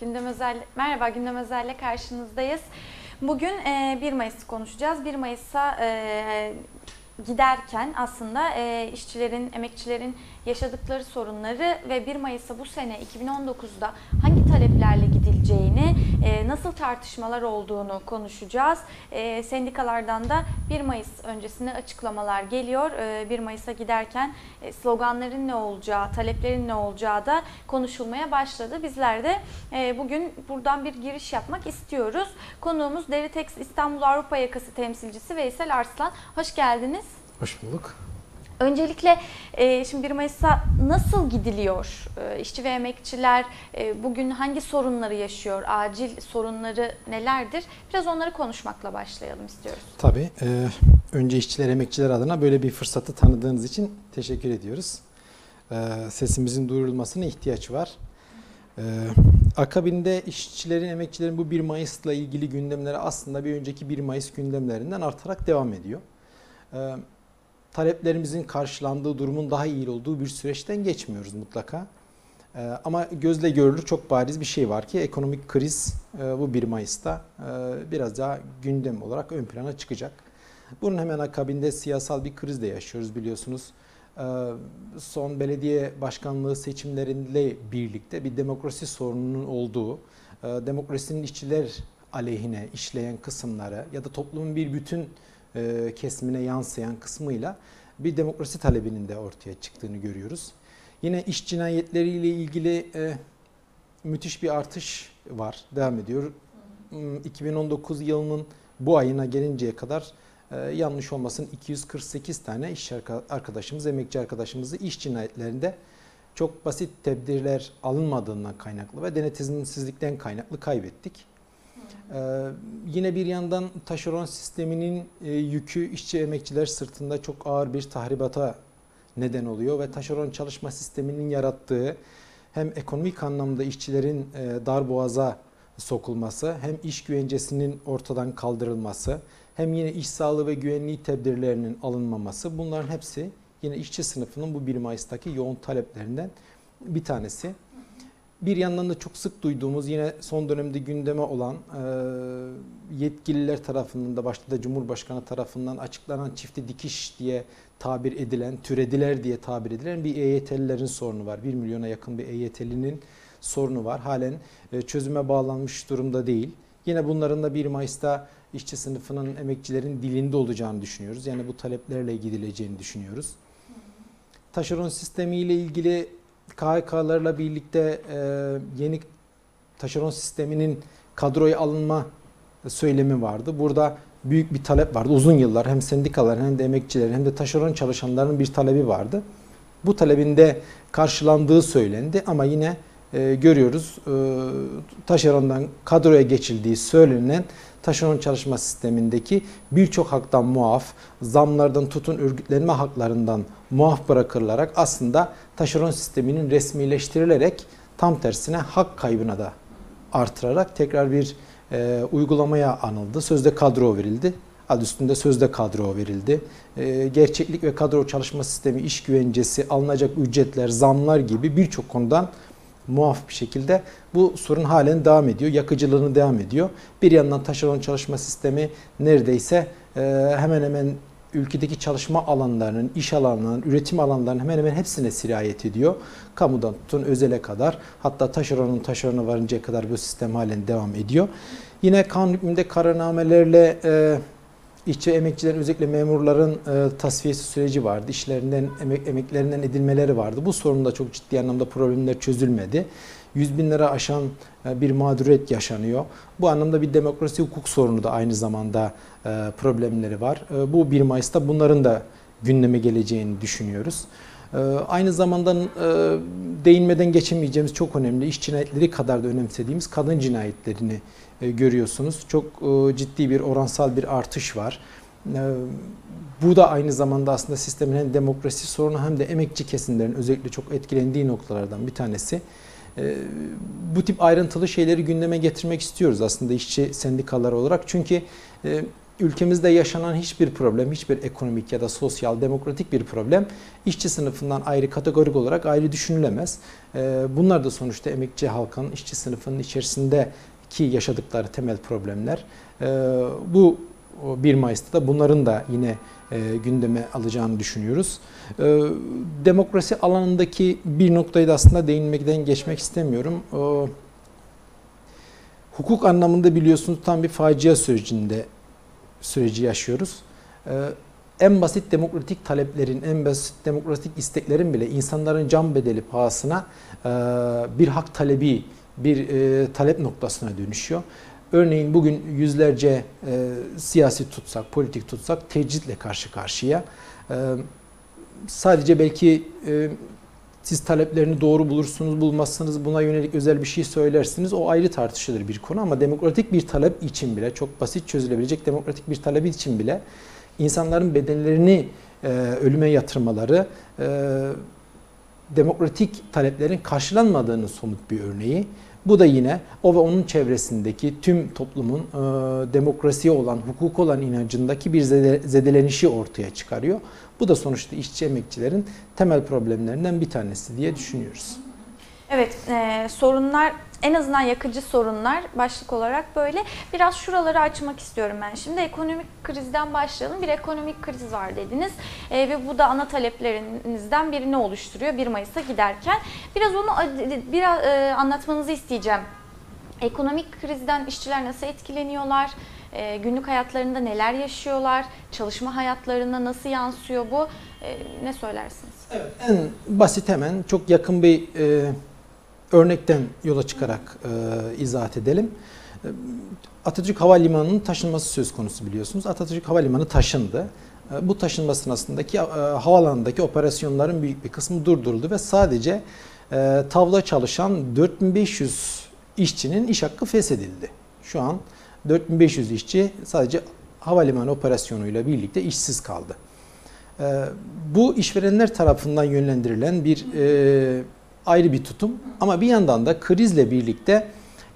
Gündem Özel Merhaba Gündem Özel'le karşınızdayız. Bugün e, 1 Mayıs'ı konuşacağız. 1 Mayıs'a e, giderken aslında e, işçilerin, emekçilerin yaşadıkları sorunları ve 1 Mayıs'a bu sene 2019'da hangi taleplerle gidileceğini, e, nasıl tartışmalar olduğunu konuşacağız. E, sendikalardan da 1 Mayıs öncesinde açıklamalar geliyor. E, 1 Mayıs'a giderken e, sloganların ne olacağı, taleplerin ne olacağı da konuşulmaya başladı. Bizler de e, bugün buradan bir giriş yapmak istiyoruz. Konuğumuz Deritex İstanbul Avrupa Yakası temsilcisi Veysel Arslan. Hoş geldiniz. Hoş bulduk. Öncelikle e, şimdi 1 Mayıs'a nasıl gidiliyor? E, işçi ve emekçiler e, bugün hangi sorunları yaşıyor? Acil sorunları nelerdir? Biraz onları konuşmakla başlayalım istiyoruz. Tabii. E, önce işçiler, emekçiler adına böyle bir fırsatı tanıdığınız için teşekkür ediyoruz. E, sesimizin duyurulmasına ihtiyaç var. E, akabinde işçilerin, emekçilerin bu 1 Mayıs'la ilgili gündemleri aslında bir önceki 1 Mayıs gündemlerinden artarak devam ediyor. E, taleplerimizin karşılandığı durumun daha iyi olduğu bir süreçten geçmiyoruz mutlaka. Ee, ama gözle görülür çok bariz bir şey var ki ekonomik kriz e, bu 1 Mayıs'ta e, biraz daha gündem olarak ön plana çıkacak. Bunun hemen akabinde siyasal bir kriz de yaşıyoruz biliyorsunuz. Ee, son belediye başkanlığı seçimleriyle birlikte bir demokrasi sorununun olduğu, e, demokrasinin işçiler aleyhine işleyen kısımları ya da toplumun bir bütün e, kesimine yansıyan kısmıyla bir demokrasi talebinin de ortaya çıktığını görüyoruz. Yine iş cinayetleriyle ilgili e, müthiş bir artış var, devam ediyor. 2019 yılının bu ayına gelinceye kadar e, yanlış olmasın 248 tane iş arkadaşımız, emekçi arkadaşımızı iş cinayetlerinde çok basit tedbirler alınmadığından kaynaklı ve denetimsizlikten kaynaklı kaybettik. Ee, yine bir yandan taşeron sisteminin e, yükü işçi emekçiler sırtında çok ağır bir tahribata neden oluyor ve taşeron çalışma sisteminin yarattığı hem ekonomik anlamda işçilerin e, darboğaza sokulması hem iş güvencesinin ortadan kaldırılması hem yine iş sağlığı ve güvenliği tedbirlerinin alınmaması bunların hepsi yine işçi sınıfının bu 1 Mayıs'taki yoğun taleplerinden bir tanesi. Bir yandan da çok sık duyduğumuz yine son dönemde gündeme olan e, yetkililer tarafından da başta da Cumhurbaşkanı tarafından açıklanan çifti dikiş diye tabir edilen, türediler diye tabir edilen bir EYT'lilerin sorunu var. 1 milyona yakın bir EYT'linin sorunu var. Halen e, çözüme bağlanmış durumda değil. Yine bunların da 1 Mayıs'ta işçi sınıfının, emekçilerin dilinde olacağını düşünüyoruz. Yani bu taleplerle gidileceğini düşünüyoruz. Taşeron sistemiyle ilgili KHK'larla birlikte e, yeni taşeron sisteminin kadroya alınma söylemi vardı. Burada büyük bir talep vardı. Uzun yıllar hem sendikaların hem de emekçilerin hem de taşeron çalışanların bir talebi vardı. Bu talebinde karşılandığı söylendi ama yine e, görüyoruz e, taşerondan kadroya geçildiği söylenen taşeron çalışma sistemindeki birçok haktan muaf, zamlardan tutun örgütlenme haklarından muaf bırakılarak aslında taşeron sisteminin resmileştirilerek tam tersine hak kaybına da artırarak tekrar bir e, uygulamaya anıldı. Sözde kadro verildi. Adı üstünde sözde kadro verildi. E, gerçeklik ve kadro çalışma sistemi, iş güvencesi, alınacak ücretler, zamlar gibi birçok konudan muaf bir şekilde bu sorun halen devam ediyor. Yakıcılığını devam ediyor. Bir yandan taşeron çalışma sistemi neredeyse e, hemen hemen ülkedeki çalışma alanlarının, iş alanlarının, üretim alanlarının hemen hemen hepsine sirayet ediyor. Kamudan tutun özele kadar hatta taşeronun taşerona varıncaya kadar bu sistem halen devam ediyor. Yine kanun hükmünde kararnamelerle e, işçi emekçilerin özellikle memurların e, tasfiyesi süreci vardı. İşlerinden, emek, emeklerinden edilmeleri vardı. Bu sorun da çok ciddi anlamda problemler çözülmedi. 100 bin lira aşan e, bir mağduriyet yaşanıyor. Bu anlamda bir demokrasi hukuk sorunu da aynı zamanda e, problemleri var. E, bu 1 Mayıs'ta bunların da gündeme geleceğini düşünüyoruz. Aynı zamanda değinmeden geçemeyeceğimiz çok önemli iş cinayetleri kadar da önemsediğimiz kadın cinayetlerini görüyorsunuz. Çok ciddi bir oransal bir artış var. Bu da aynı zamanda aslında sistemin hem demokrasi sorunu hem de emekçi kesimlerin özellikle çok etkilendiği noktalardan bir tanesi. Ee, bu tip ayrıntılı şeyleri gündeme getirmek istiyoruz aslında işçi sendikalar olarak. Çünkü e, ülkemizde yaşanan hiçbir problem, hiçbir ekonomik ya da sosyal, demokratik bir problem işçi sınıfından ayrı kategorik olarak ayrı düşünülemez. Ee, Bunlar da sonuçta emekçi halkın, işçi sınıfının içerisindeki yaşadıkları temel problemler. Ee, Bu o 1 Mayıs'ta da bunların da yine e, gündeme alacağını düşünüyoruz. Ee, Demokrasi alanındaki bir noktayı da aslında değinmekten geçmek istemiyorum. Hukuk anlamında biliyorsunuz tam bir facia sürecinde süreci yaşıyoruz. Ee, en basit demokratik taleplerin, en basit demokratik isteklerin bile insanların can bedeli pahasına e, bir hak talebi, bir e, talep noktasına dönüşüyor. Örneğin bugün yüzlerce e, siyasi tutsak, politik tutsak tecritle karşı karşıya. E, sadece belki e, siz taleplerini doğru bulursunuz, bulmazsınız, buna yönelik özel bir şey söylersiniz. O ayrı tartışılır bir konu ama demokratik bir talep için bile, çok basit çözülebilecek demokratik bir talep için bile insanların bedenlerini e, ölüme yatırmaları e, demokratik taleplerin karşılanmadığının somut bir örneği. Bu da yine o ve onun çevresindeki tüm toplumun e, demokrasiye olan, hukuk olan inancındaki bir zede, zedelenişi ortaya çıkarıyor. Bu da sonuçta işçi emekçilerin temel problemlerinden bir tanesi diye düşünüyoruz. Evet, e, sorunlar en azından yakıcı sorunlar başlık olarak böyle. Biraz şuraları açmak istiyorum ben. Şimdi ekonomik krizden başlayalım. Bir ekonomik kriz var dediniz E, ve bu da ana taleplerinizden birini oluşturuyor 1 Mayıs'a giderken. Biraz onu biraz e, anlatmanızı isteyeceğim. Ekonomik krizden işçiler nasıl etkileniyorlar? E, günlük hayatlarında neler yaşıyorlar? Çalışma hayatlarına nasıl yansıyor bu? E, ne söylersiniz? Evet, en basit hemen çok yakın bir e, örnekten yola çıkarak e, izahat edelim. E, Atatürk Havalimanı'nın taşınması söz konusu biliyorsunuz. Atatürk Havalimanı taşındı. E, bu taşınma sırasındaki e, havalandaki operasyonların büyük bir kısmı durduruldu ve sadece tavla çalışan 4500 işçinin iş hakkı feshedildi. Şu an 4500 işçi sadece havalimanı operasyonuyla birlikte işsiz kaldı. E, bu işverenler tarafından yönlendirilen bir e, ayrı bir tutum. Ama bir yandan da krizle birlikte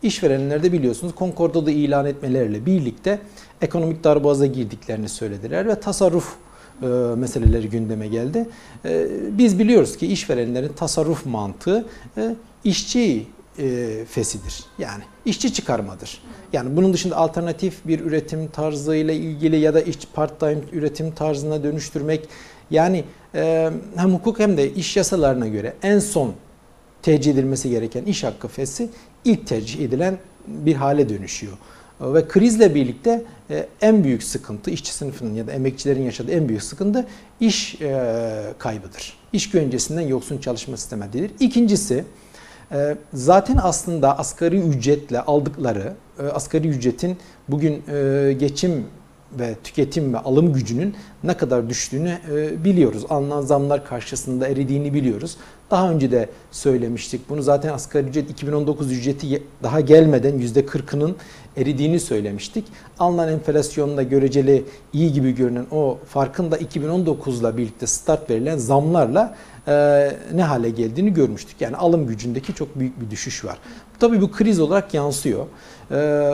işverenler de biliyorsunuz konkordalı ilan etmelerle birlikte ekonomik darboğaza girdiklerini söylediler ve tasarruf e, meseleleri gündeme geldi. E, biz biliyoruz ki işverenlerin tasarruf mantığı e, işçi e, fesidir. Yani işçi çıkarmadır. Yani bunun dışında alternatif bir üretim tarzıyla ilgili ya da iş part-time üretim tarzına dönüştürmek yani e, hem hukuk hem de iş yasalarına göre en son tercih edilmesi gereken iş hakkı fesi ilk tercih edilen bir hale dönüşüyor. Ve krizle birlikte e, en büyük sıkıntı, işçi sınıfının ya da emekçilerin yaşadığı en büyük sıkıntı iş e, kaybıdır. İş güvencesinden yoksun çalışma sistemidir. İkincisi, e, zaten aslında asgari ücretle aldıkları, asgari ücretin bugün geçim ve tüketim ve alım gücünün ne kadar düştüğünü biliyoruz. Alınan zamlar karşısında eridiğini biliyoruz. Daha önce de söylemiştik. Bunu zaten asgari ücret 2019 ücreti daha gelmeden %40'ının eridiğini söylemiştik. Alınan enflasyonla göreceli iyi gibi görünen o farkın da 2019'la birlikte start verilen zamlarla e, ne hale geldiğini görmüştük. Yani alım gücündeki çok büyük bir düşüş var. Tabii bu kriz olarak yansıyor. E,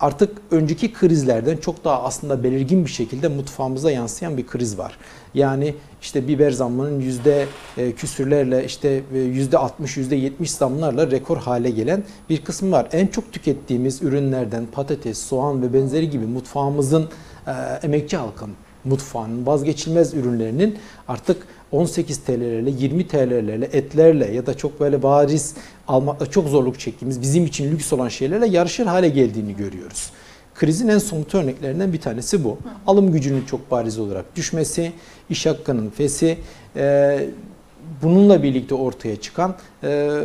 artık önceki krizlerden çok daha aslında belirgin bir şekilde mutfağımıza yansıyan bir kriz var. Yani işte biber zammının yüzde e, küsürlerle işte e, yüzde 60 yüzde 70 zamlarla rekor hale gelen bir kısmı var. En çok tükettiğimiz ürünlerden patates, soğan ve benzeri gibi mutfağımızın e, emekçi halkın mutfağının vazgeçilmez ürünlerinin artık 18 TL'lerle 20 TL'lerle etlerle ya da çok böyle bariz almakta çok zorluk çektiğimiz bizim için lüks olan şeylerle yarışır hale geldiğini görüyoruz. Krizin en somut örneklerinden bir tanesi bu. Alım gücünün çok bariz olarak düşmesi, iş hakkının fesi, e, bununla birlikte ortaya çıkan e,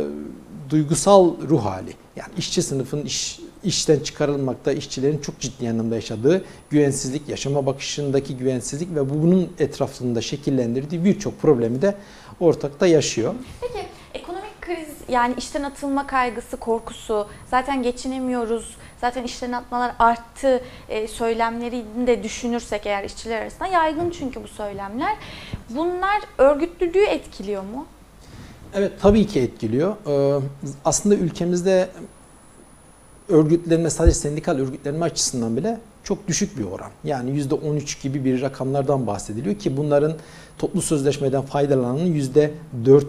duygusal ruh hali. Yani işçi sınıfın iş, işten çıkarılmakta, işçilerin çok ciddi anlamda yaşadığı güvensizlik, yaşama bakışındaki güvensizlik ve bunun etrafında şekillendirdiği birçok problemi de ortakta yaşıyor. Peki ekonomik kriz yani işten atılma kaygısı, korkusu, zaten geçinemiyoruz, zaten işten atmalar arttı e, söylemlerini de düşünürsek eğer işçiler arasında yaygın çünkü bu söylemler. Bunlar örgütlülüğü etkiliyor mu? Evet tabii ki etkiliyor. Ee, aslında ülkemizde örgütlenme sadece sendikal örgütlenme açısından bile çok düşük bir oran. Yani %13 gibi bir rakamlardan bahsediliyor ki bunların toplu sözleşmeden faydalananın %4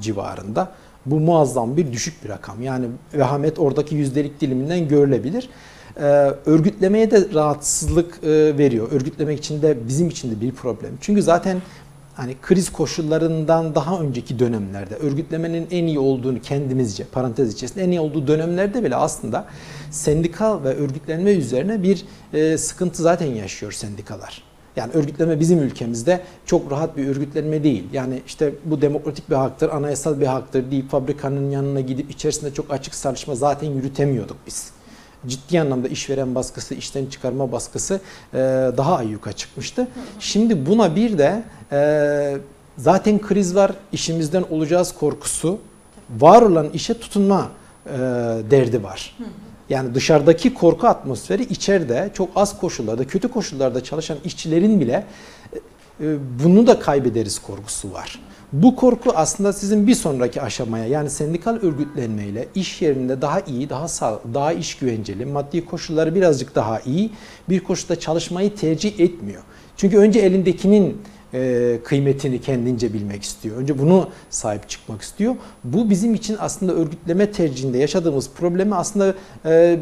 civarında. Bu muazzam bir düşük bir rakam. Yani vehamet oradaki yüzdelik diliminden görülebilir. Ee, örgütlemeye de rahatsızlık e, veriyor. Örgütlemek için de bizim için de bir problem. Çünkü zaten hani kriz koşullarından daha önceki dönemlerde örgütlemenin en iyi olduğunu kendimizce parantez içerisinde en iyi olduğu dönemlerde bile aslında sendikal ve örgütlenme üzerine bir e, sıkıntı zaten yaşıyor sendikalar. Yani örgütleme bizim ülkemizde çok rahat bir örgütlenme değil. Yani işte bu demokratik bir haktır, anayasal bir haktır deyip fabrikanın yanına gidip içerisinde çok açık tartışma zaten yürütemiyorduk biz. Ciddi anlamda işveren baskısı, işten çıkarma baskısı e, daha ayyuka çıkmıştı. Şimdi buna bir de e, zaten kriz var, işimizden olacağız korkusu, var olan işe tutunma e, derdi var. Yani dışarıdaki korku atmosferi içeride çok az koşullarda, kötü koşullarda çalışan işçilerin bile bunu da kaybederiz korkusu var. Bu korku aslında sizin bir sonraki aşamaya yani sendikal örgütlenmeyle iş yerinde daha iyi, daha sağ, daha iş güvenceli, maddi koşulları birazcık daha iyi bir koşulda çalışmayı tercih etmiyor. Çünkü önce elindekinin e, kıymetini kendince bilmek istiyor. Önce bunu sahip çıkmak istiyor. Bu bizim için aslında örgütleme tercihinde yaşadığımız problemi aslında e,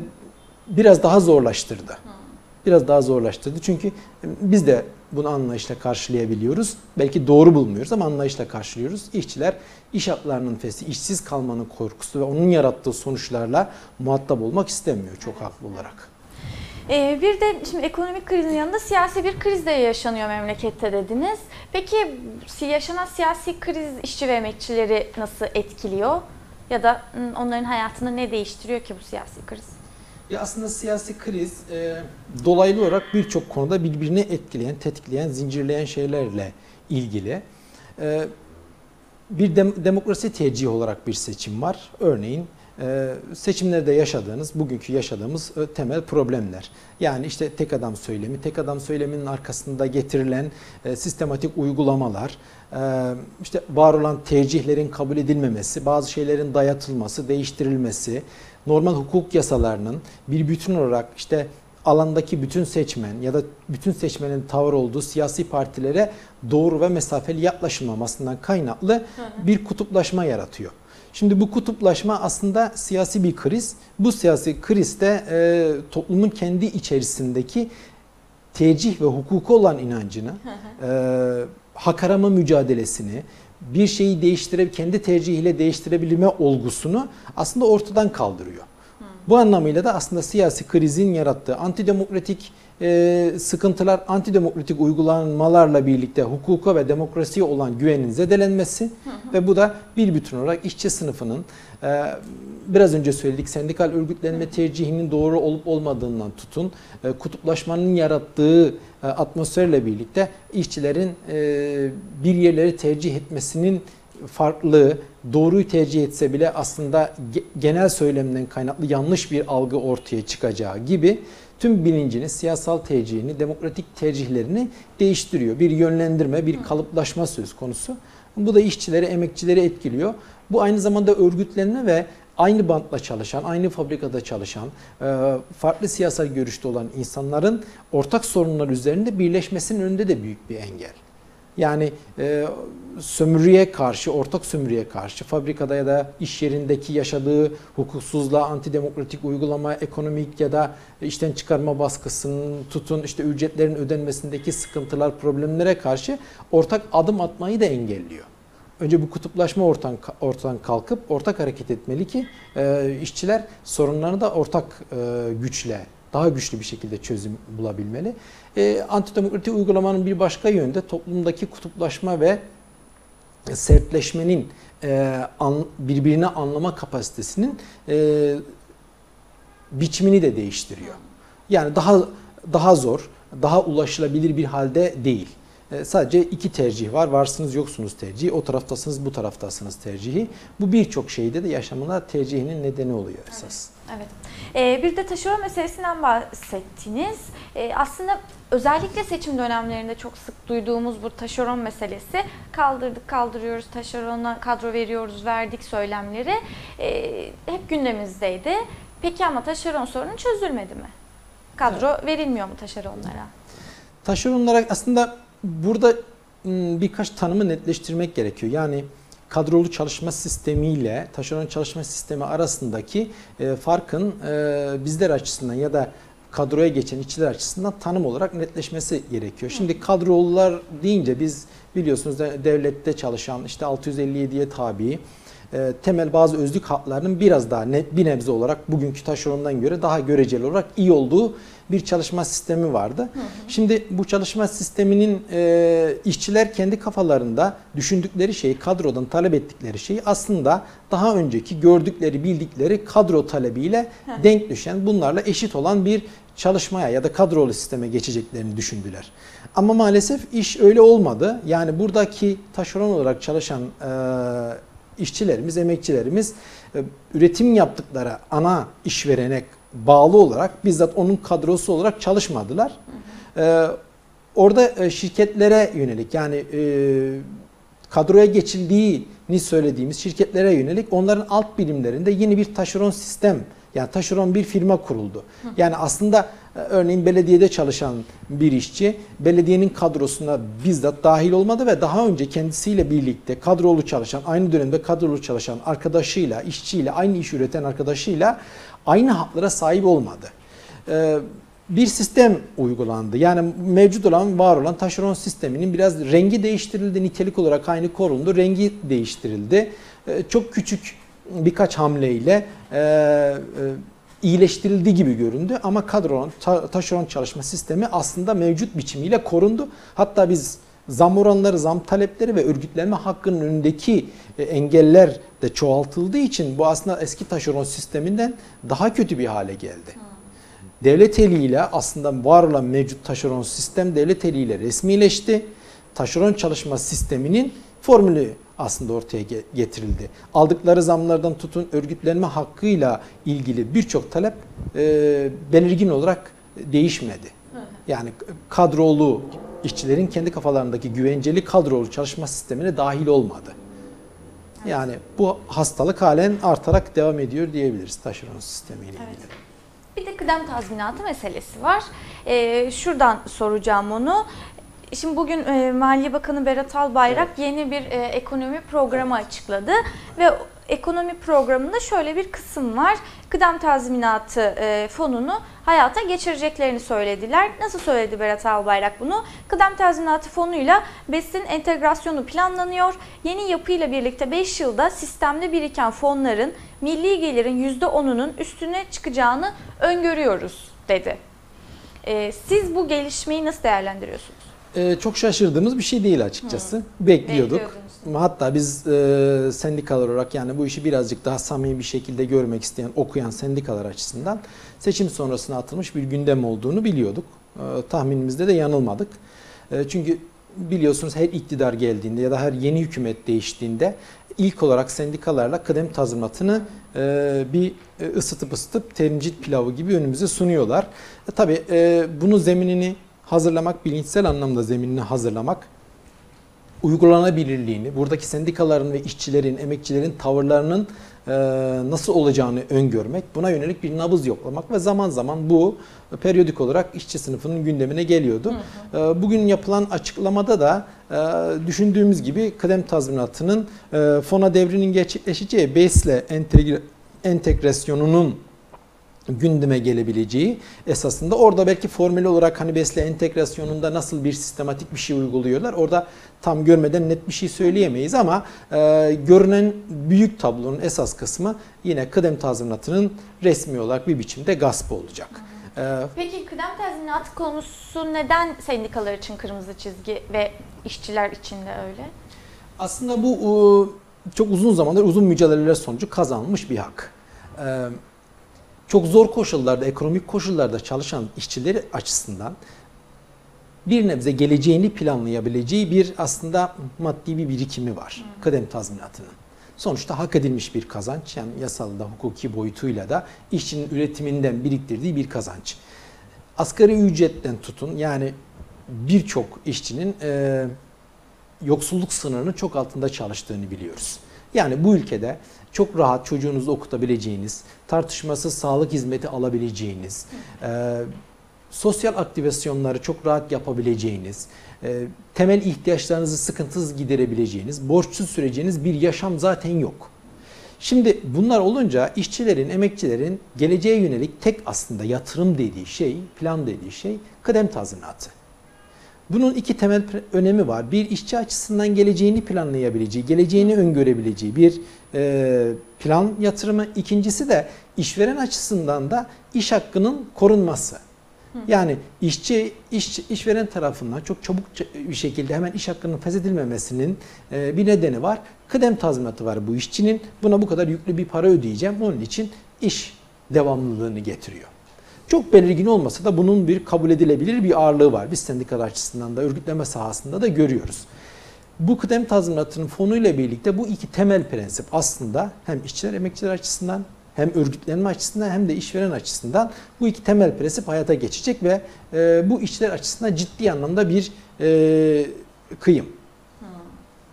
biraz daha zorlaştırdı. Biraz daha zorlaştırdı. Çünkü biz de bunu anlayışla karşılayabiliyoruz. Belki doğru bulmuyoruz ama anlayışla karşılıyoruz. İşçiler iş haklarının fesi, işsiz kalmanın korkusu ve onun yarattığı sonuçlarla muhatap olmak istemiyor çok haklı olarak. Ee, bir de şimdi ekonomik krizin yanında siyasi bir kriz de yaşanıyor memlekette dediniz. Peki yaşanan siyasi kriz işçi ve emekçileri nasıl etkiliyor? Ya da onların hayatını ne değiştiriyor ki bu siyasi kriz? Ya aslında siyasi kriz e, dolaylı olarak birçok konuda birbirini etkileyen, tetikleyen, zincirleyen şeylerle ilgili. E, bir dem- demokrasi tercihi olarak bir seçim var. Örneğin e, seçimlerde yaşadığınız, bugünkü yaşadığımız e, temel problemler. Yani işte tek adam söylemi, tek adam söyleminin arkasında getirilen e, sistematik uygulamalar, e, işte var olan tercihlerin kabul edilmemesi, bazı şeylerin dayatılması, değiştirilmesi, normal hukuk yasalarının bir bütün olarak işte alandaki bütün seçmen ya da bütün seçmenin tavır olduğu siyasi partilere doğru ve mesafeli yaklaşılmamasından kaynaklı bir kutuplaşma yaratıyor. Şimdi bu kutuplaşma aslında siyasi bir kriz. Bu siyasi kriz de e, toplumun kendi içerisindeki tercih ve hukuku olan inancını, e, hak arama mücadelesini, bir şeyi değiştirip kendi tercihiyle değiştirebilme olgusunu aslında ortadan kaldırıyor. Bu anlamıyla da aslında siyasi krizin yarattığı antidemokratik e, sıkıntılar, antidemokratik uygulamalarla birlikte hukuka ve demokrasiye olan güvenin zedelenmesi hı hı. ve bu da bir bütün olarak işçi sınıfının e, biraz önce söyledik sendikal örgütlenme tercihinin doğru olup olmadığından tutun e, kutuplaşmanın yarattığı e, atmosferle birlikte işçilerin bir yerleri tercih etmesinin farklı, doğruyu tercih etse bile aslında genel söylemden kaynaklı yanlış bir algı ortaya çıkacağı gibi tüm bilincini, siyasal tercihini, demokratik tercihlerini değiştiriyor. Bir yönlendirme, bir kalıplaşma söz konusu. Bu da işçileri, emekçileri etkiliyor. Bu aynı zamanda örgütlenme ve aynı bantla çalışan, aynı fabrikada çalışan, e, farklı siyasal görüşte olan insanların ortak sorunlar üzerinde birleşmesinin önünde de büyük bir engel. Yani e, sömürüye karşı, ortak sömürüye karşı fabrikada ya da iş yerindeki yaşadığı hukuksuzluğa, antidemokratik uygulama, ekonomik ya da işten çıkarma baskısının tutun işte ücretlerin ödenmesindeki sıkıntılar, problemlere karşı ortak adım atmayı da engelliyor. Önce bu kutuplaşma ortadan, ortadan kalkıp ortak hareket etmeli ki e, işçiler sorunlarını da ortak e, güçle daha güçlü bir şekilde çözüm bulabilmeli. E, antidemokratik uygulamanın bir başka yönde toplumdaki kutuplaşma ve sertleşmenin e, an, birbirini anlama kapasitesinin e, biçimini de değiştiriyor. Yani daha daha zor, daha ulaşılabilir bir halde değil. E, sadece iki tercih var. Varsınız yoksunuz tercihi. O taraftasınız bu taraftasınız tercihi. Bu birçok şeyde de yaşamına tercihinin nedeni oluyor esas. Evet. Evet. Ee, bir de taşeron meselesinden bahsettiniz. Ee, aslında özellikle seçim dönemlerinde çok sık duyduğumuz bu taşeron meselesi kaldırdık kaldırıyoruz taşerona kadro veriyoruz verdik söylemleri e, hep gündemimizdeydi. Peki ama taşeron sorunu çözülmedi mi? Kadro verilmiyor mu taşeronlara? Taşeronlara aslında burada m, birkaç tanımı netleştirmek gerekiyor. Yani kadrolu çalışma sistemiyle taşeron çalışma sistemi arasındaki e, farkın e, bizler açısından ya da kadroya geçen işçiler açısından tanım olarak netleşmesi gerekiyor. Şimdi kadrolular deyince biz biliyorsunuz de- devlette çalışan işte 657'ye tabi e, temel bazı özlük haklarının biraz daha net bir nebze olarak bugünkü taşerondan göre daha göreceli olarak iyi olduğu bir çalışma sistemi vardı. Şimdi bu çalışma sisteminin e, işçiler kendi kafalarında düşündükleri şeyi, kadrodan talep ettikleri şeyi aslında daha önceki gördükleri, bildikleri kadro talebiyle denk düşen, bunlarla eşit olan bir çalışmaya ya da kadrolu sisteme geçeceklerini düşündüler. Ama maalesef iş öyle olmadı. Yani buradaki taşeron olarak çalışan e, işçilerimiz, emekçilerimiz üretim yaptıkları ana işverene bağlı olarak bizzat onun kadrosu olarak çalışmadılar. E, orada e, şirketlere yönelik yani e, kadroya geçildiğini söylediğimiz şirketlere yönelik onların alt birimlerinde yeni bir taşeron sistem yani taşeron bir firma kuruldu. Yani aslında e, örneğin belediyede çalışan bir işçi belediyenin kadrosuna bizzat dahil olmadı ve daha önce kendisiyle birlikte kadrolu çalışan, aynı dönemde kadrolu çalışan arkadaşıyla, işçiyle, aynı iş üreten arkadaşıyla aynı haklara sahip olmadı. Ee, bir sistem uygulandı. Yani mevcut olan, var olan taşeron sisteminin biraz rengi değiştirildi, nitelik olarak aynı korundu, rengi değiştirildi. Ee, çok küçük birkaç hamleyle e, e, iyileştirildi gibi göründü ama kadron, ta- taşeron çalışma sistemi aslında mevcut biçimiyle korundu. Hatta biz zam oranları, zam talepleri ve örgütlenme hakkının önündeki e, engeller de çoğaltıldığı için bu aslında eski taşeron sisteminden daha kötü bir hale geldi. Devlet eliyle aslında var olan mevcut taşeron sistem devlet eliyle resmileşti. Taşeron çalışma sisteminin formülü aslında ortaya ge- getirildi. Aldıkları zamlardan tutun örgütlenme hakkıyla ilgili birçok talep e, belirgin olarak değişmedi. Yani kadrolu işçilerin kendi kafalarındaki güvenceli kadrolu çalışma sistemine dahil olmadı. Yani bu hastalık halen artarak devam ediyor diyebiliriz taşeron sistemiyle Evet. ilgili. Bir de kıdem tazminatı meselesi var. Ee, şuradan soracağım onu. Şimdi bugün e, Maliye Bakanı Berat Albayrak yeni bir e, ekonomi programı açıkladı ve ekonomi programında şöyle bir kısım var. Kıdem tazminatı e, fonunu hayata geçireceklerini söylediler. Nasıl söyledi Berat Albayrak bunu? Kıdem tazminatı fonuyla BES'in entegrasyonu planlanıyor. Yeni yapıyla birlikte 5 yılda sistemde biriken fonların milli gelirin %10'unun üstüne çıkacağını öngörüyoruz dedi. E, siz bu gelişmeyi nasıl değerlendiriyorsunuz? Ee, çok şaşırdığımız bir şey değil açıkçası. Bekliyorduk. Bekliyordunuz. Hatta biz e, sendikalar olarak yani bu işi birazcık daha samimi bir şekilde görmek isteyen, okuyan sendikalar açısından seçim sonrasına atılmış bir gündem olduğunu biliyorduk. E, tahminimizde de yanılmadık. E, çünkü biliyorsunuz her iktidar geldiğinde ya da her yeni hükümet değiştiğinde ilk olarak sendikalarla kıdem tazminatını e, bir e, ısıtıp ısıtıp temcit pilavı gibi önümüze sunuyorlar. E, tabii e, bunun zeminini hazırlamak, bilinçsel anlamda zeminini hazırlamak, uygulanabilirliğini, buradaki sendikaların ve işçilerin, emekçilerin tavırlarının e, nasıl olacağını öngörmek, buna yönelik bir nabız yoklamak ve zaman zaman bu periyodik olarak işçi sınıfının gündemine geliyordu. E, bugün yapılan açıklamada da e, düşündüğümüz gibi kıdem tazminatının fona devrinin gerçekleşeceği BES'le entegre, entegrasyonunun gündeme gelebileceği esasında orada belki formül olarak hani besle entegrasyonunda nasıl bir sistematik bir şey uyguluyorlar orada tam görmeden net bir şey söyleyemeyiz ama e, görünen büyük tablonun esas kısmı yine kıdem tazminatının resmi olarak bir biçimde gasp olacak. E, Peki kıdem tazminatı konusu neden sendikalar için kırmızı çizgi ve işçiler için de öyle? Aslında bu e, çok uzun zamandır uzun mücadeleler sonucu kazanılmış bir hak. E, Çok zor koşullarda, ekonomik koşullarda çalışan işçileri açısından bir nebze geleceğini planlayabileceği bir aslında maddi bir birikimi var kıdem tazminatının. Sonuçta hak edilmiş bir kazanç yani yasal da hukuki boyutuyla da işçinin üretiminden biriktirdiği bir kazanç. Asgari ücretten tutun yani birçok işçinin e, yoksulluk sınırının çok altında çalıştığını biliyoruz. Yani bu ülkede çok rahat çocuğunuzu okutabileceğiniz, tartışmasız sağlık hizmeti alabileceğiniz, e, sosyal aktivasyonları çok rahat yapabileceğiniz, e, temel ihtiyaçlarınızı sıkıntısız giderebileceğiniz, borçsuz süreceğiniz bir yaşam zaten yok. Şimdi bunlar olunca işçilerin, emekçilerin geleceğe yönelik tek aslında yatırım dediği şey, plan dediği şey kıdem tazminatı. Bunun iki temel önemi var. Bir işçi açısından geleceğini planlayabileceği, geleceğini öngörebileceği bir plan yatırımı. İkincisi de işveren açısından da iş hakkının korunması. Yani işçi iş, işveren tarafından çok çabuk bir şekilde hemen iş hakkının feshedilmemesinin e, bir nedeni var. Kıdem tazminatı var bu işçinin. Buna bu kadar yüklü bir para ödeyeceğim. Onun için iş devamlılığını getiriyor. Çok belirgin olmasa da bunun bir kabul edilebilir bir ağırlığı var. Biz sendikalar açısından da örgütleme sahasında da görüyoruz. Bu kıdem tazminatının fonuyla birlikte bu iki temel prensip aslında hem işçiler emekçiler açısından hem örgütlenme açısından hem de işveren açısından bu iki temel prensip hayata geçecek ve e, bu işçiler açısından ciddi anlamda bir e, kıyım.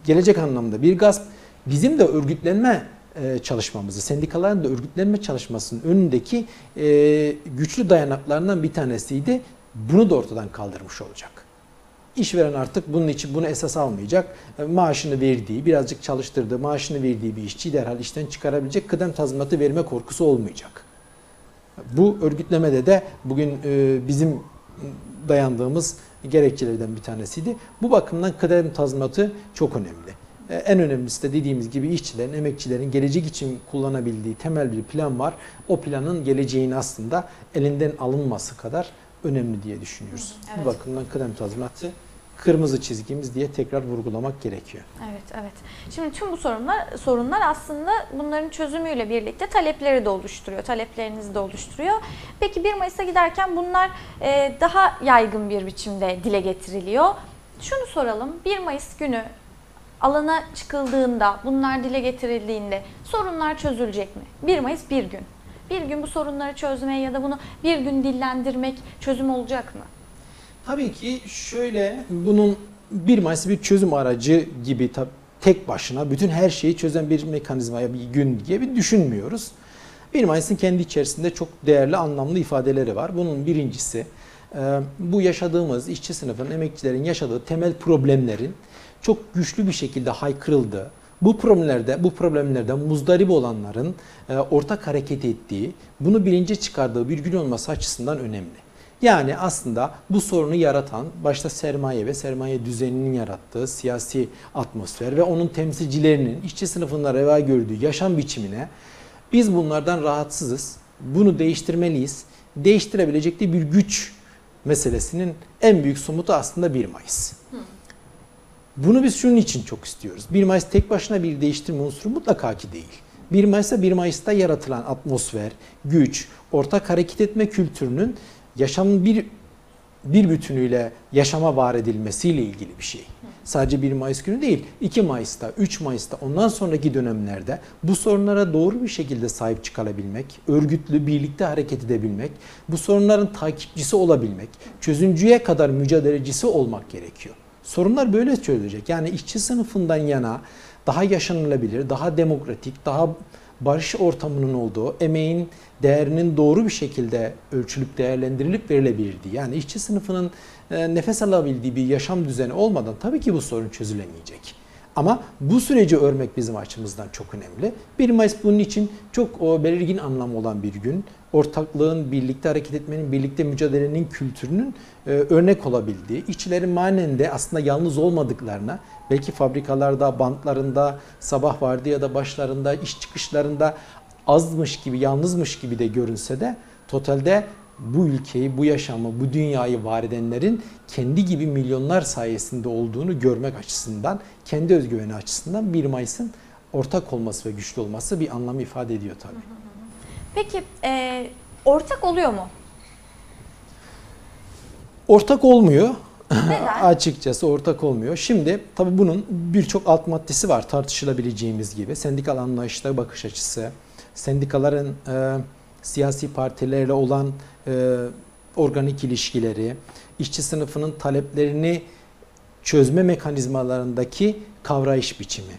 Gelecek anlamda bir gasp. Bizim de örgütlenme e, çalışmamızı, sendikaların da örgütlenme çalışmasının önündeki e, güçlü dayanaklarından bir tanesiydi. Bunu da ortadan kaldırmış olacak. İşveren artık bunun için bunu esas almayacak. E, Maaşını verdiği, birazcık çalıştırdığı, maaşını verdiği bir işçiyi derhal işten çıkarabilecek kıdem tazminatı verme korkusu olmayacak. Bu örgütlemede de bugün e, bizim dayandığımız gerekçelerden bir tanesiydi. Bu bakımdan kıdem tazminatı çok önemli. E, En önemlisi de dediğimiz gibi işçilerin, emekçilerin gelecek için kullanabildiği temel bir plan var. O planın geleceğin aslında elinden alınması kadar önemli diye düşünüyoruz. Evet. Bu bakımdan kıdem tazminatı kırmızı çizgimiz diye tekrar vurgulamak gerekiyor. Evet, evet. Şimdi tüm bu sorunlar sorunlar aslında bunların çözümüyle birlikte talepleri de oluşturuyor, taleplerinizi de oluşturuyor. Peki 1 Mayıs'a giderken bunlar e, daha yaygın bir biçimde dile getiriliyor. Şunu soralım, 1 Mayıs günü alana çıkıldığında, bunlar dile getirildiğinde sorunlar çözülecek mi? 1 Mayıs bir gün. Bir gün bu sorunları çözmeye ya da bunu bir gün dillendirmek çözüm olacak mı? Tabii ki şöyle bunun 1 Mayıs bir çözüm aracı gibi tab- tek başına bütün her şeyi çözen bir mekanizmaya bir gün diye bir düşünmüyoruz. 1 Mayıs'ın kendi içerisinde çok değerli anlamlı ifadeleri var. Bunun birincisi e, bu yaşadığımız işçi sınıfının, emekçilerin yaşadığı temel problemlerin çok güçlü bir şekilde haykırıldığı, bu problemlerde, bu problemlerden muzdarip olanların e, ortak hareket ettiği, bunu bilince çıkardığı bir gün olması açısından önemli. Yani aslında bu sorunu yaratan başta sermaye ve sermaye düzeninin yarattığı siyasi atmosfer ve onun temsilcilerinin işçi sınıfında reva gördüğü yaşam biçimine biz bunlardan rahatsızız. Bunu değiştirmeliyiz. Değiştirebilecek de bir güç meselesinin en büyük somutu aslında 1 Mayıs. Bunu biz şunun için çok istiyoruz. 1 Mayıs tek başına bir değiştirme unsuru mutlaka ki değil. 1 Mayıs'ta 1 Mayıs'ta yaratılan atmosfer, güç, ortak hareket etme kültürünün yaşamın bir bir bütünüyle yaşama var edilmesiyle ilgili bir şey. Sadece 1 Mayıs günü değil, 2 Mayıs'ta, 3 Mayıs'ta, ondan sonraki dönemlerde bu sorunlara doğru bir şekilde sahip çıkarabilmek, örgütlü, birlikte hareket edebilmek, bu sorunların takipçisi olabilmek, çözümcüye kadar mücadelecisi olmak gerekiyor. Sorunlar böyle çözülecek. Yani işçi sınıfından yana daha yaşanılabilir, daha demokratik, daha barış ortamının olduğu, emeğin değerinin doğru bir şekilde ölçülüp değerlendirilip verilebildiği, yani işçi sınıfının e, nefes alabildiği bir yaşam düzeni olmadan tabii ki bu sorun çözülemeyecek. Ama bu süreci örmek bizim açımızdan çok önemli. 1 Mayıs bunun için çok o, belirgin anlamı olan bir gün. Ortaklığın, birlikte hareket etmenin, birlikte mücadelenin kültürünün e, örnek olabildiği, işçilerin manen de aslında yalnız olmadıklarına, belki fabrikalarda, bantlarında, sabah vardı ya da başlarında, iş çıkışlarında azmış gibi, yalnızmış gibi de görünse de totalde bu ülkeyi, bu yaşamı, bu dünyayı var edenlerin kendi gibi milyonlar sayesinde olduğunu görmek açısından, kendi özgüveni açısından 1 Mayıs'ın ortak olması ve güçlü olması bir anlam ifade ediyor tabii. Peki e, ortak oluyor mu? Ortak olmuyor. Neden? Açıkçası ortak olmuyor. Şimdi tabii bunun birçok alt maddesi var tartışılabileceğimiz gibi. Sendikal anlayışla bakış açısı, sendikaların e, siyasi partilerle olan e, organik ilişkileri, işçi sınıfının taleplerini çözme mekanizmalarındaki kavrayış biçimi.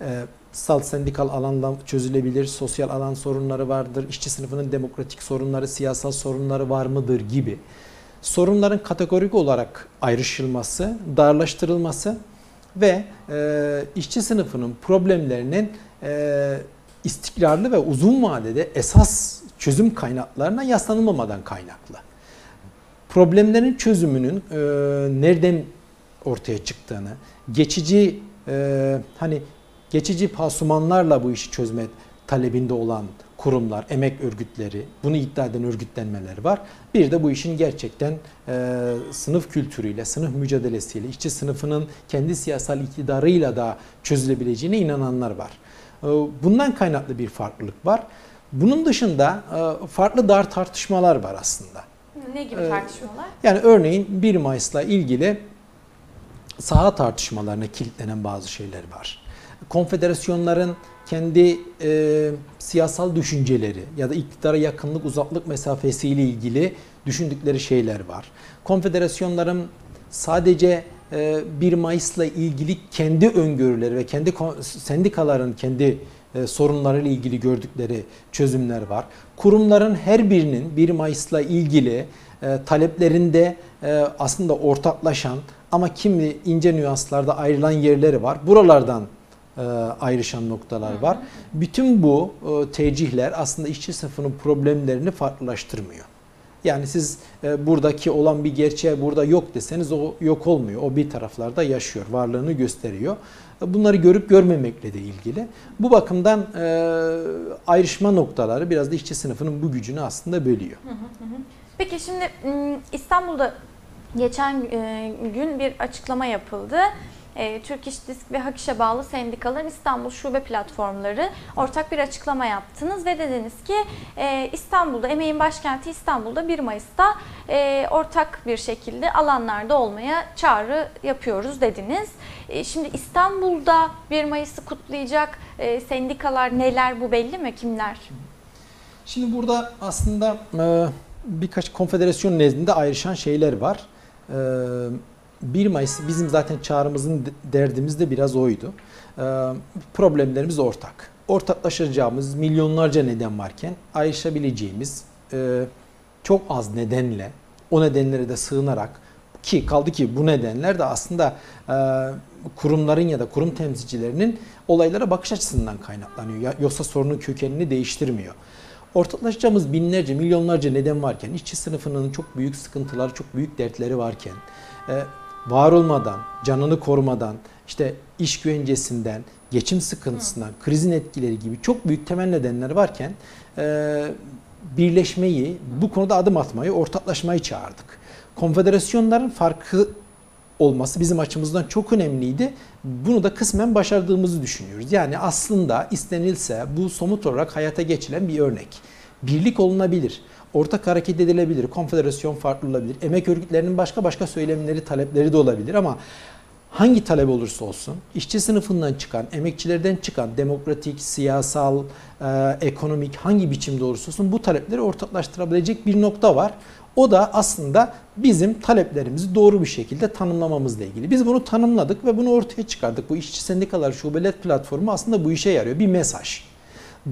E, salt sendikal alanda çözülebilir, sosyal alan sorunları vardır, işçi sınıfının demokratik sorunları, siyasal sorunları var mıdır gibi sorunların kategorik olarak ayrışılması, darlaştırılması ve e, işçi sınıfının problemlerinin e, istikrarlı ve uzun vadede esas çözüm kaynaklarına yaslanılmamadan kaynaklı. Problemlerin çözümünün e, nereden ortaya çıktığını, geçici e, hani geçici pasumanlarla bu işi çözme talebinde olan kurumlar, emek örgütleri, bunu iddia eden örgütlenmeler var. Bir de bu işin gerçekten e, sınıf kültürüyle, sınıf mücadelesiyle, işçi sınıfının kendi siyasal iktidarıyla da çözülebileceğine inananlar var. E, bundan kaynaklı bir farklılık var. Bunun dışında e, farklı dar tartışmalar var aslında. Ne gibi Ee, tartışmalar? Yani örneğin 1 Mayıs'la ilgili saha tartışmalarına kilitlenen bazı şeyler var. Konfederasyonların kendi e, siyasal düşünceleri ya da iktidara yakınlık uzaklık mesafesiyle ilgili düşündükleri şeyler var. Konfederasyonların sadece 1 Mayıs'la ilgili kendi öngörüleri ve kendi sendikaların kendi e, sorunlarıyla ilgili gördükleri çözümler var. Kurumların her birinin 1 Mayıs'la ilgili e, taleplerinde e, aslında ortaklaşan ama kimi ince nüanslarda ayrılan yerleri var. Buralardan ayrışan noktalar var. Bütün bu tercihler aslında işçi sınıfının problemlerini farklılaştırmıyor. Yani siz e, buradaki olan bir gerçeğe burada yok deseniz o yok olmuyor. O bir taraflarda yaşıyor, varlığını gösteriyor. Bunları görüp görmemekle de ilgili. Bu bakımdan e, ayrışma noktaları biraz da işçi sınıfının bu gücünü aslında bölüyor. Peki şimdi m, İstanbul'da geçen e, gün bir açıklama yapıldı. E, Türk İş Disk ve Hak İş'e bağlı sendikaların İstanbul Şube Platformları ortak bir açıklama yaptınız ve dediniz ki e, İstanbul'da, emeğin başkenti İstanbul'da 1 Mayıs'ta e, ortak bir şekilde alanlarda olmaya çağrı yapıyoruz dediniz. E, şimdi İstanbul'da 1 Mayıs'ı kutlayacak e, sendikalar neler bu belli mi? Kimler? Şimdi burada aslında e, birkaç konfederasyon nezdinde ayrışan şeyler var. E, 1 Mayıs bizim zaten çağrımızın de- derdimiz de biraz oydu. E, problemlerimiz ortak. Ortaklaşacağımız milyonlarca neden varken ayrışabileceğimiz e, çok az nedenle o nedenlere de sığınarak ki kaldı ki bu nedenler de aslında e, kurumların ya da kurum temsilcilerinin olaylara bakış açısından kaynaklanıyor. Ya- Yoksa sorunun kökenini değiştirmiyor. Ortaklaşacağımız binlerce, milyonlarca neden varken, işçi sınıfının çok büyük sıkıntıları, çok büyük dertleri varken, e, var olmadan, canını korumadan, işte iş güvencesinden, geçim sıkıntısından, krizin etkileri gibi çok büyük temel nedenler varken e, birleşmeyi, bu konuda adım atmayı, ortaklaşmayı çağırdık. Konfederasyonların farkı olması bizim açımızdan çok önemliydi. Bunu da kısmen başardığımızı düşünüyoruz. Yani aslında istenilse bu somut olarak hayata geçilen bir örnek. Birlik olunabilir. Ortak hareket edilebilir. Konfederasyon farklı olabilir. Emek örgütlerinin başka başka söylemleri, talepleri de olabilir ama hangi talep olursa olsun işçi sınıfından çıkan, emekçilerden çıkan demokratik, siyasal, e, ekonomik hangi biçimde olursa olsun bu talepleri ortaklaştırabilecek bir nokta var. O da aslında bizim taleplerimizi doğru bir şekilde tanımlamamızla ilgili. Biz bunu tanımladık ve bunu ortaya çıkardık. Bu işçi sendikalar şubeler platformu aslında bu işe yarıyor. Bir mesaj.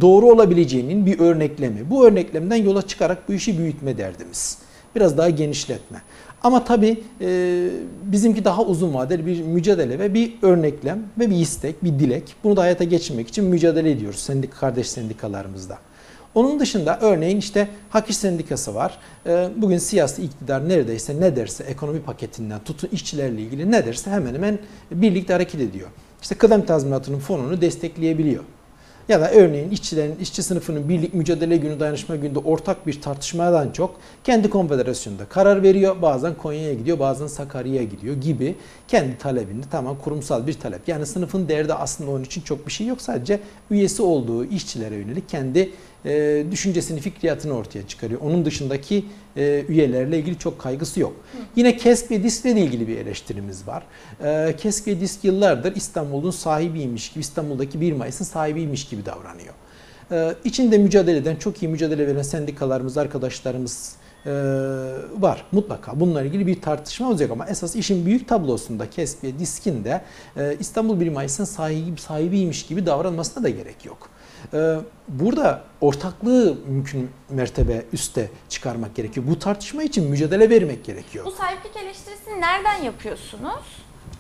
Doğru olabileceğinin bir örneklemi. Bu örneklemden yola çıkarak bu işi büyütme derdimiz. Biraz daha genişletme. Ama tabii e, bizimki daha uzun vadeli bir mücadele ve bir örneklem ve bir istek, bir dilek. Bunu da hayata geçirmek için mücadele ediyoruz sendik kardeş sendikalarımızda. Onun dışında örneğin işte Hak İş Sendikası var. Ee, Bugün siyasi iktidar neredeyse ne derse ekonomi paketinden tutun işçilerle ilgili ne derse hemen hemen birlikte hareket ediyor. İşte kıdem tazminatının fonunu destekleyebiliyor. Ya da örneğin işçilerin, işçi sınıfının birlik mücadele günü, dayanışma gününde ortak bir tartışmadan çok kendi konfederasyonunda karar veriyor. Bazen Konya'ya gidiyor, bazen Sakarya'ya gidiyor gibi kendi talebini tamam kurumsal bir talep. Yani sınıfın derdi aslında onun için çok bir şey yok. Sadece üyesi olduğu işçilere yönelik kendi e, düşüncesini, fikriyatını ortaya çıkarıyor. Onun dışındaki e, üyelerle ilgili çok kaygısı yok. Yine KESK ve DİSK ile ilgili bir eleştirimiz var. E, KESK ve DİSK yıllardır İstanbul'un sahibiymiş gibi, İstanbul'daki 1 Mayıs'ın sahibiymiş gibi davranıyor. E, içinde mücadele eden, çok iyi mücadele veren sendikalarımız, arkadaşlarımız e, var mutlaka. Bununla ilgili bir tartışma olacak ama esas işin büyük tablosunda KESK ve DİSK'in de e, İstanbul 1 Mayıs'ın sahibi, sahibiymiş gibi davranmasına da gerek yok. Ee, burada ortaklığı mümkün mertebe üste çıkarmak gerekiyor. Bu tartışma için mücadele vermek gerekiyor. Bu sahiplik eleştirisini nereden yapıyorsunuz?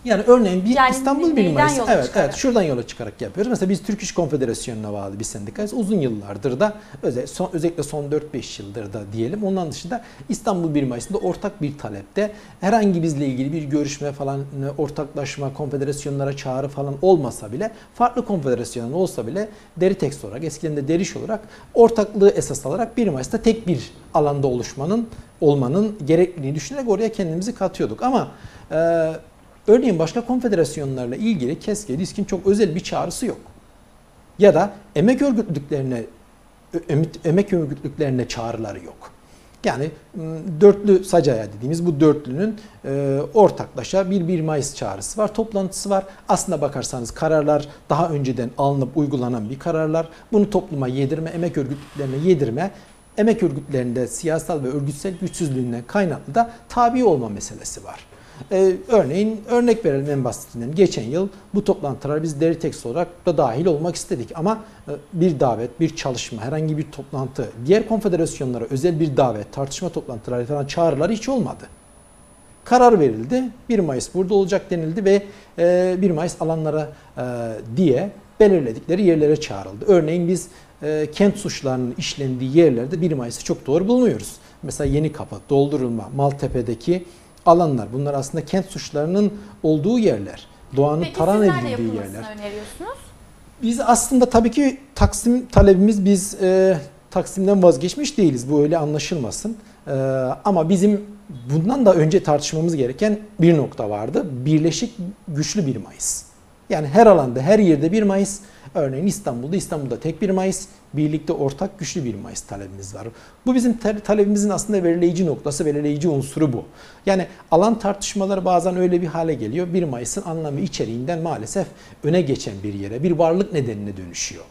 Yani örneğin bir Yani İstanbul Bir yola evet, çıkarak? evet şuradan yola çıkarak yapıyoruz. Mesela biz Türk İş Konfederasyonu'na bağlı bir sendikayız. Uzun yıllardır da özel, son, özellikle son 4-5 yıldır da diyelim. Ondan dışında İstanbul Bir Mayıs'ında ortak bir talepte herhangi bizle ilgili bir görüşme falan, ortaklaşma, konfederasyonlara çağrı falan olmasa bile farklı konfederasyonlar olsa bile deri tekst olarak, eskiden de deriş olarak ortaklığı esas alarak 1 Mayıs'ta tek bir alanda oluşmanın, olmanın gerekliliğini düşünerek oraya kendimizi katıyorduk. Ama e, Örneğin başka konfederasyonlarla ilgili KESK'e, DİSK'in çok özel bir çağrısı yok. Ya da emek örgütlüklerine emek- örgütlüklerine çağrıları yok. Yani m, dörtlü sacaya dediğimiz bu dörtlünün e, ortaklaşa bir 1 Mayıs çağrısı var, toplantısı var. Aslında bakarsanız kararlar daha önceden alınıp uygulanan bir kararlar. Bunu topluma yedirme, emek örgütlüklerine yedirme, emek örgütlerinde siyasal ve örgütsel güçsüzlüğünden kaynaklı da tabi olma meselesi var. Ee, örneğin örnek verelim en basitinden. Geçen yıl bu toplantılara biz deri tekst olarak da dahil olmak istedik ama e, bir davet, bir çalışma, herhangi bir toplantı, diğer konfederasyonlara özel bir davet, tartışma toplantıları falan çağrıları hiç olmadı. Karar verildi. 1 Mayıs burada olacak denildi ve e, 1 Mayıs alanlara e, diye belirledikleri yerlere çağrıldı. Örneğin biz e, kent suçlarının işlendiği yerlerde 1 Mayıs'ı çok doğru bulmuyoruz. Mesela Yeni Kapı, Doldurulma, Maltepe'deki alanlar. Bunlar aslında kent suçlarının olduğu yerler. Doğanın Peki taran edildiği yerler. öneriyorsunuz? Biz aslında tabii ki Taksim talebimiz biz e, Taksim'den vazgeçmiş değiliz. Bu öyle anlaşılmasın. E, ama bizim bundan da önce tartışmamız gereken bir nokta vardı. Birleşik güçlü bir Mayıs. Yani her alanda, her yerde bir Mayıs. Örneğin İstanbul'da, İstanbul'da tek bir Mayıs. Birlikte ortak güçlü bir Mayıs talebimiz var. Bu bizim talebimizin aslında belirleyici noktası, belirleyici unsuru bu. Yani alan tartışmaları bazen öyle bir hale geliyor. 1 Mayıs'ın anlamı içeriğinden maalesef öne geçen bir yere, bir varlık nedenine dönüşüyor.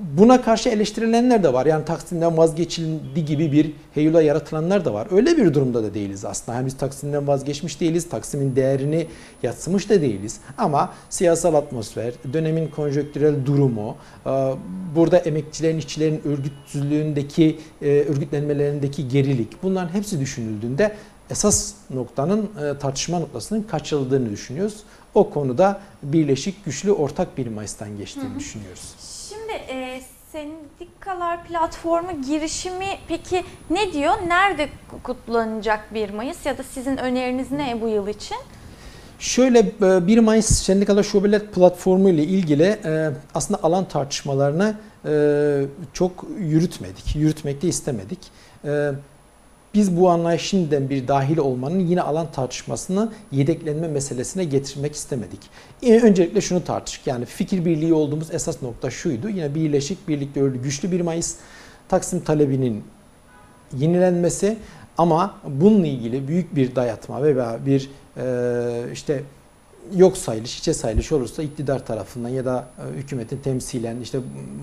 Buna karşı eleştirilenler de var. Yani Taksim'den vazgeçildi gibi bir heyula yaratılanlar da var. Öyle bir durumda da değiliz aslında. Yani biz Taksim'den vazgeçmiş değiliz. Taksim'in değerini yatsımış da değiliz. Ama siyasal atmosfer, dönemin konjonktürel durumu, e, burada emekçilerin, işçilerin örgütsüzlüğündeki, e, örgütlenmelerindeki gerilik bunların hepsi düşünüldüğünde esas noktanın e, tartışma noktasının kaçırıldığını düşünüyoruz. O konuda birleşik güçlü ortak bir Mayıs'tan geçtiğini düşünüyoruz. Şimdi e, sendikalar platformu girişimi peki ne diyor? Nerede kutlanacak 1 Mayıs ya da sizin öneriniz ne bu yıl için? Şöyle e, 1 Mayıs Sendikalar Şubeler Platformu ile ilgili e, aslında alan tartışmalarını e, çok yürütmedik, yürütmek de istemedik. Biz bu anlayış şimdiden bir dahil olmanın yine alan tartışmasını yedeklenme meselesine getirmek istemedik. E, Öncelikle şunu tartıştık. Yani fikir birliği olduğumuz esas nokta şuydu. Yine birleşik, birlikte örgü güçlü bir Mayıs. Taksim talebinin yenilenmesi ama bununla ilgili büyük bir dayatma veya bir e, işte yok sayılış, içe sayılış olursa iktidar tarafından ya da e, hükümetin temsilen işte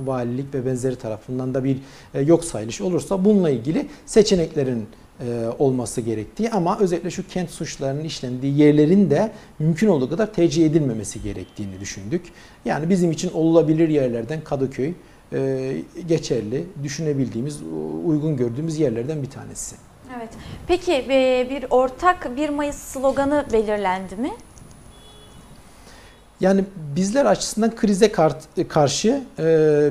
valilik ve benzeri tarafından da bir e, yok sayılış olursa bununla ilgili seçeneklerin e, olması gerektiği ama özellikle şu kent suçlarının işlendiği yerlerin de mümkün olduğu kadar tercih edilmemesi gerektiğini düşündük. Yani bizim için olabilir yerlerden Kadıköy geçerli, düşünebildiğimiz, uygun gördüğümüz yerlerden bir tanesi. Evet. Peki bir ortak 1 Mayıs sloganı belirlendi mi? Yani bizler açısından krize kar- karşı e,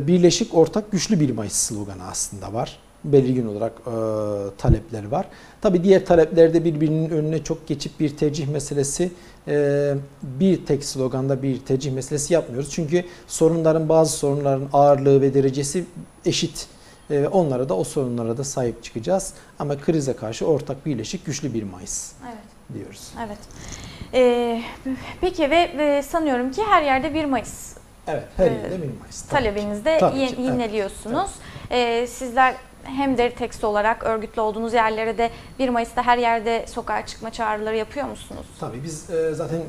birleşik ortak güçlü bir Mayıs sloganı aslında var. Belirgin olarak e, talepleri var. Tabii diğer taleplerde birbirinin önüne çok geçip bir tercih meselesi e, bir tek sloganda bir tercih meselesi yapmıyoruz. Çünkü sorunların bazı sorunların ağırlığı ve derecesi eşit. E, onlara da o sorunlara da sahip çıkacağız. Ama krize karşı ortak birleşik güçlü bir Mayıs Evet. diyoruz. Evet. E, peki ve, ve sanıyorum ki her yerde 1 Mayıs Evet, her Ee, yerde bir Mayıs. Tabii ki. talebinizde Tabii evet. yineliyorsunuz. E, sizler hem deri tekst olarak örgütlü olduğunuz yerlere de 1 Mayıs'ta her yerde sokağa çıkma çağrıları yapıyor musunuz? Tabii biz e, zaten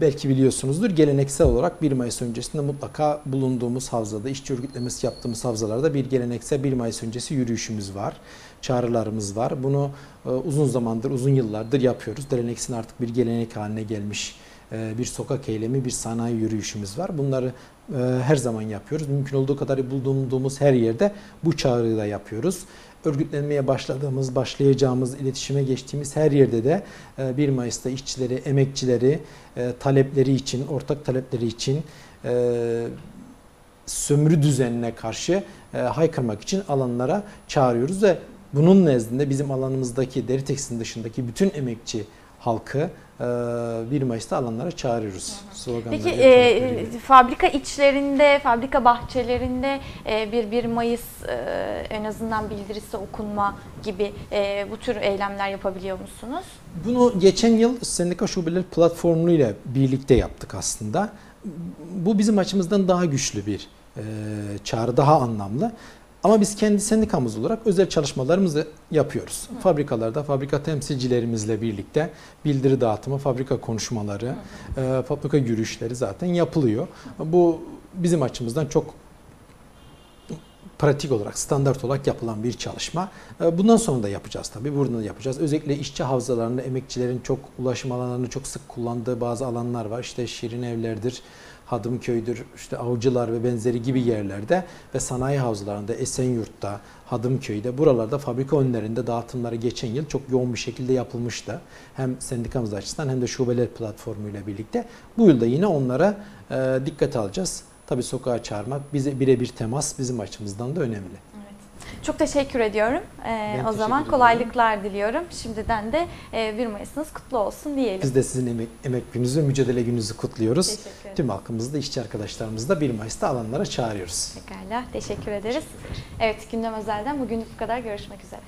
belki biliyorsunuzdur geleneksel olarak 1 Mayıs öncesinde mutlaka bulunduğumuz havzada, işçi örgütlemesi yaptığımız havzalarda bir geleneksel 1 Mayıs öncesi yürüyüşümüz var, çağrılarımız var. Bunu e, uzun zamandır, uzun yıllardır yapıyoruz. Geleneksin artık bir gelenek haline gelmiş bir sokak eylemi, bir sanayi yürüyüşümüz var. Bunları e, her zaman yapıyoruz. Mümkün olduğu kadar bulunduğumuz her yerde bu çağrıyı da yapıyoruz. Örgütlenmeye başladığımız, başlayacağımız, iletişime geçtiğimiz her yerde de e, 1 Mayıs'ta işçileri, emekçileri e, talepleri için, ortak talepleri için e, sömürü düzenine karşı e, haykırmak için alanlara çağırıyoruz ve bunun nezdinde bizim alanımızdaki deri tekstilin dışındaki bütün emekçi halkı e, 1 Mayıs'ta alanlara çağırıyoruz. Sloganları Peki e, fabrika içlerinde, fabrika bahçelerinde e, bir 1 Mayıs e, en azından bildirisi okunma gibi e, bu tür eylemler yapabiliyor musunuz? Bunu geçen yıl Sendika Şubeleri Platformu ile birlikte yaptık aslında. Bu bizim açımızdan daha güçlü bir e, çağrı, daha anlamlı. Ama biz kendi sendikamız olarak özel çalışmalarımızı yapıyoruz. Fabrikalarda fabrika temsilcilerimizle birlikte bildiri dağıtımı, fabrika konuşmaları, e, fabrika yürüyüşleri zaten yapılıyor. Bu bizim açımızdan çok pratik olarak, standart olarak yapılan bir çalışma. E, Bundan sonra da yapacağız tabii. Burada da yapacağız. Özellikle işçi havzalarında emekçilerin çok ulaşım alanlarını çok sık kullandığı bazı alanlar var. İşte Şirin Evler'dir, Hadımköy'dür, işte Avcılar ve benzeri gibi yerlerde ve sanayi havzalarında Esenyurt'ta, Hadımköy'de buralarda fabrika önlerinde dağıtımları geçen yıl çok yoğun bir şekilde yapılmıştı. Hem sendikamız açısından hem de şubeler platformuyla birlikte. Bu yılda yine onlara e, dikkate alacağız. Tabii sokağa çağırmak, bize birebir temas bizim açımızdan da önemli. Çok teşekkür ediyorum. E, Ben o teşekkür zaman ederim. kolaylıklar diliyorum. Şimdiden de e, 1 Mayıs'ınız kutlu olsun diyelim. Biz de sizin emek, emek gününüzü, mücadele gününüzü kutluyoruz. Teşekkür ederim. Tüm halkımızı da, işçi arkadaşlarımızı da 1 Mayıs'ta alanlara çağırıyoruz. Pekala, teşekkür ederiz. Evet, Gündem Özel'den bugün bu kadar. Görüşmek üzere.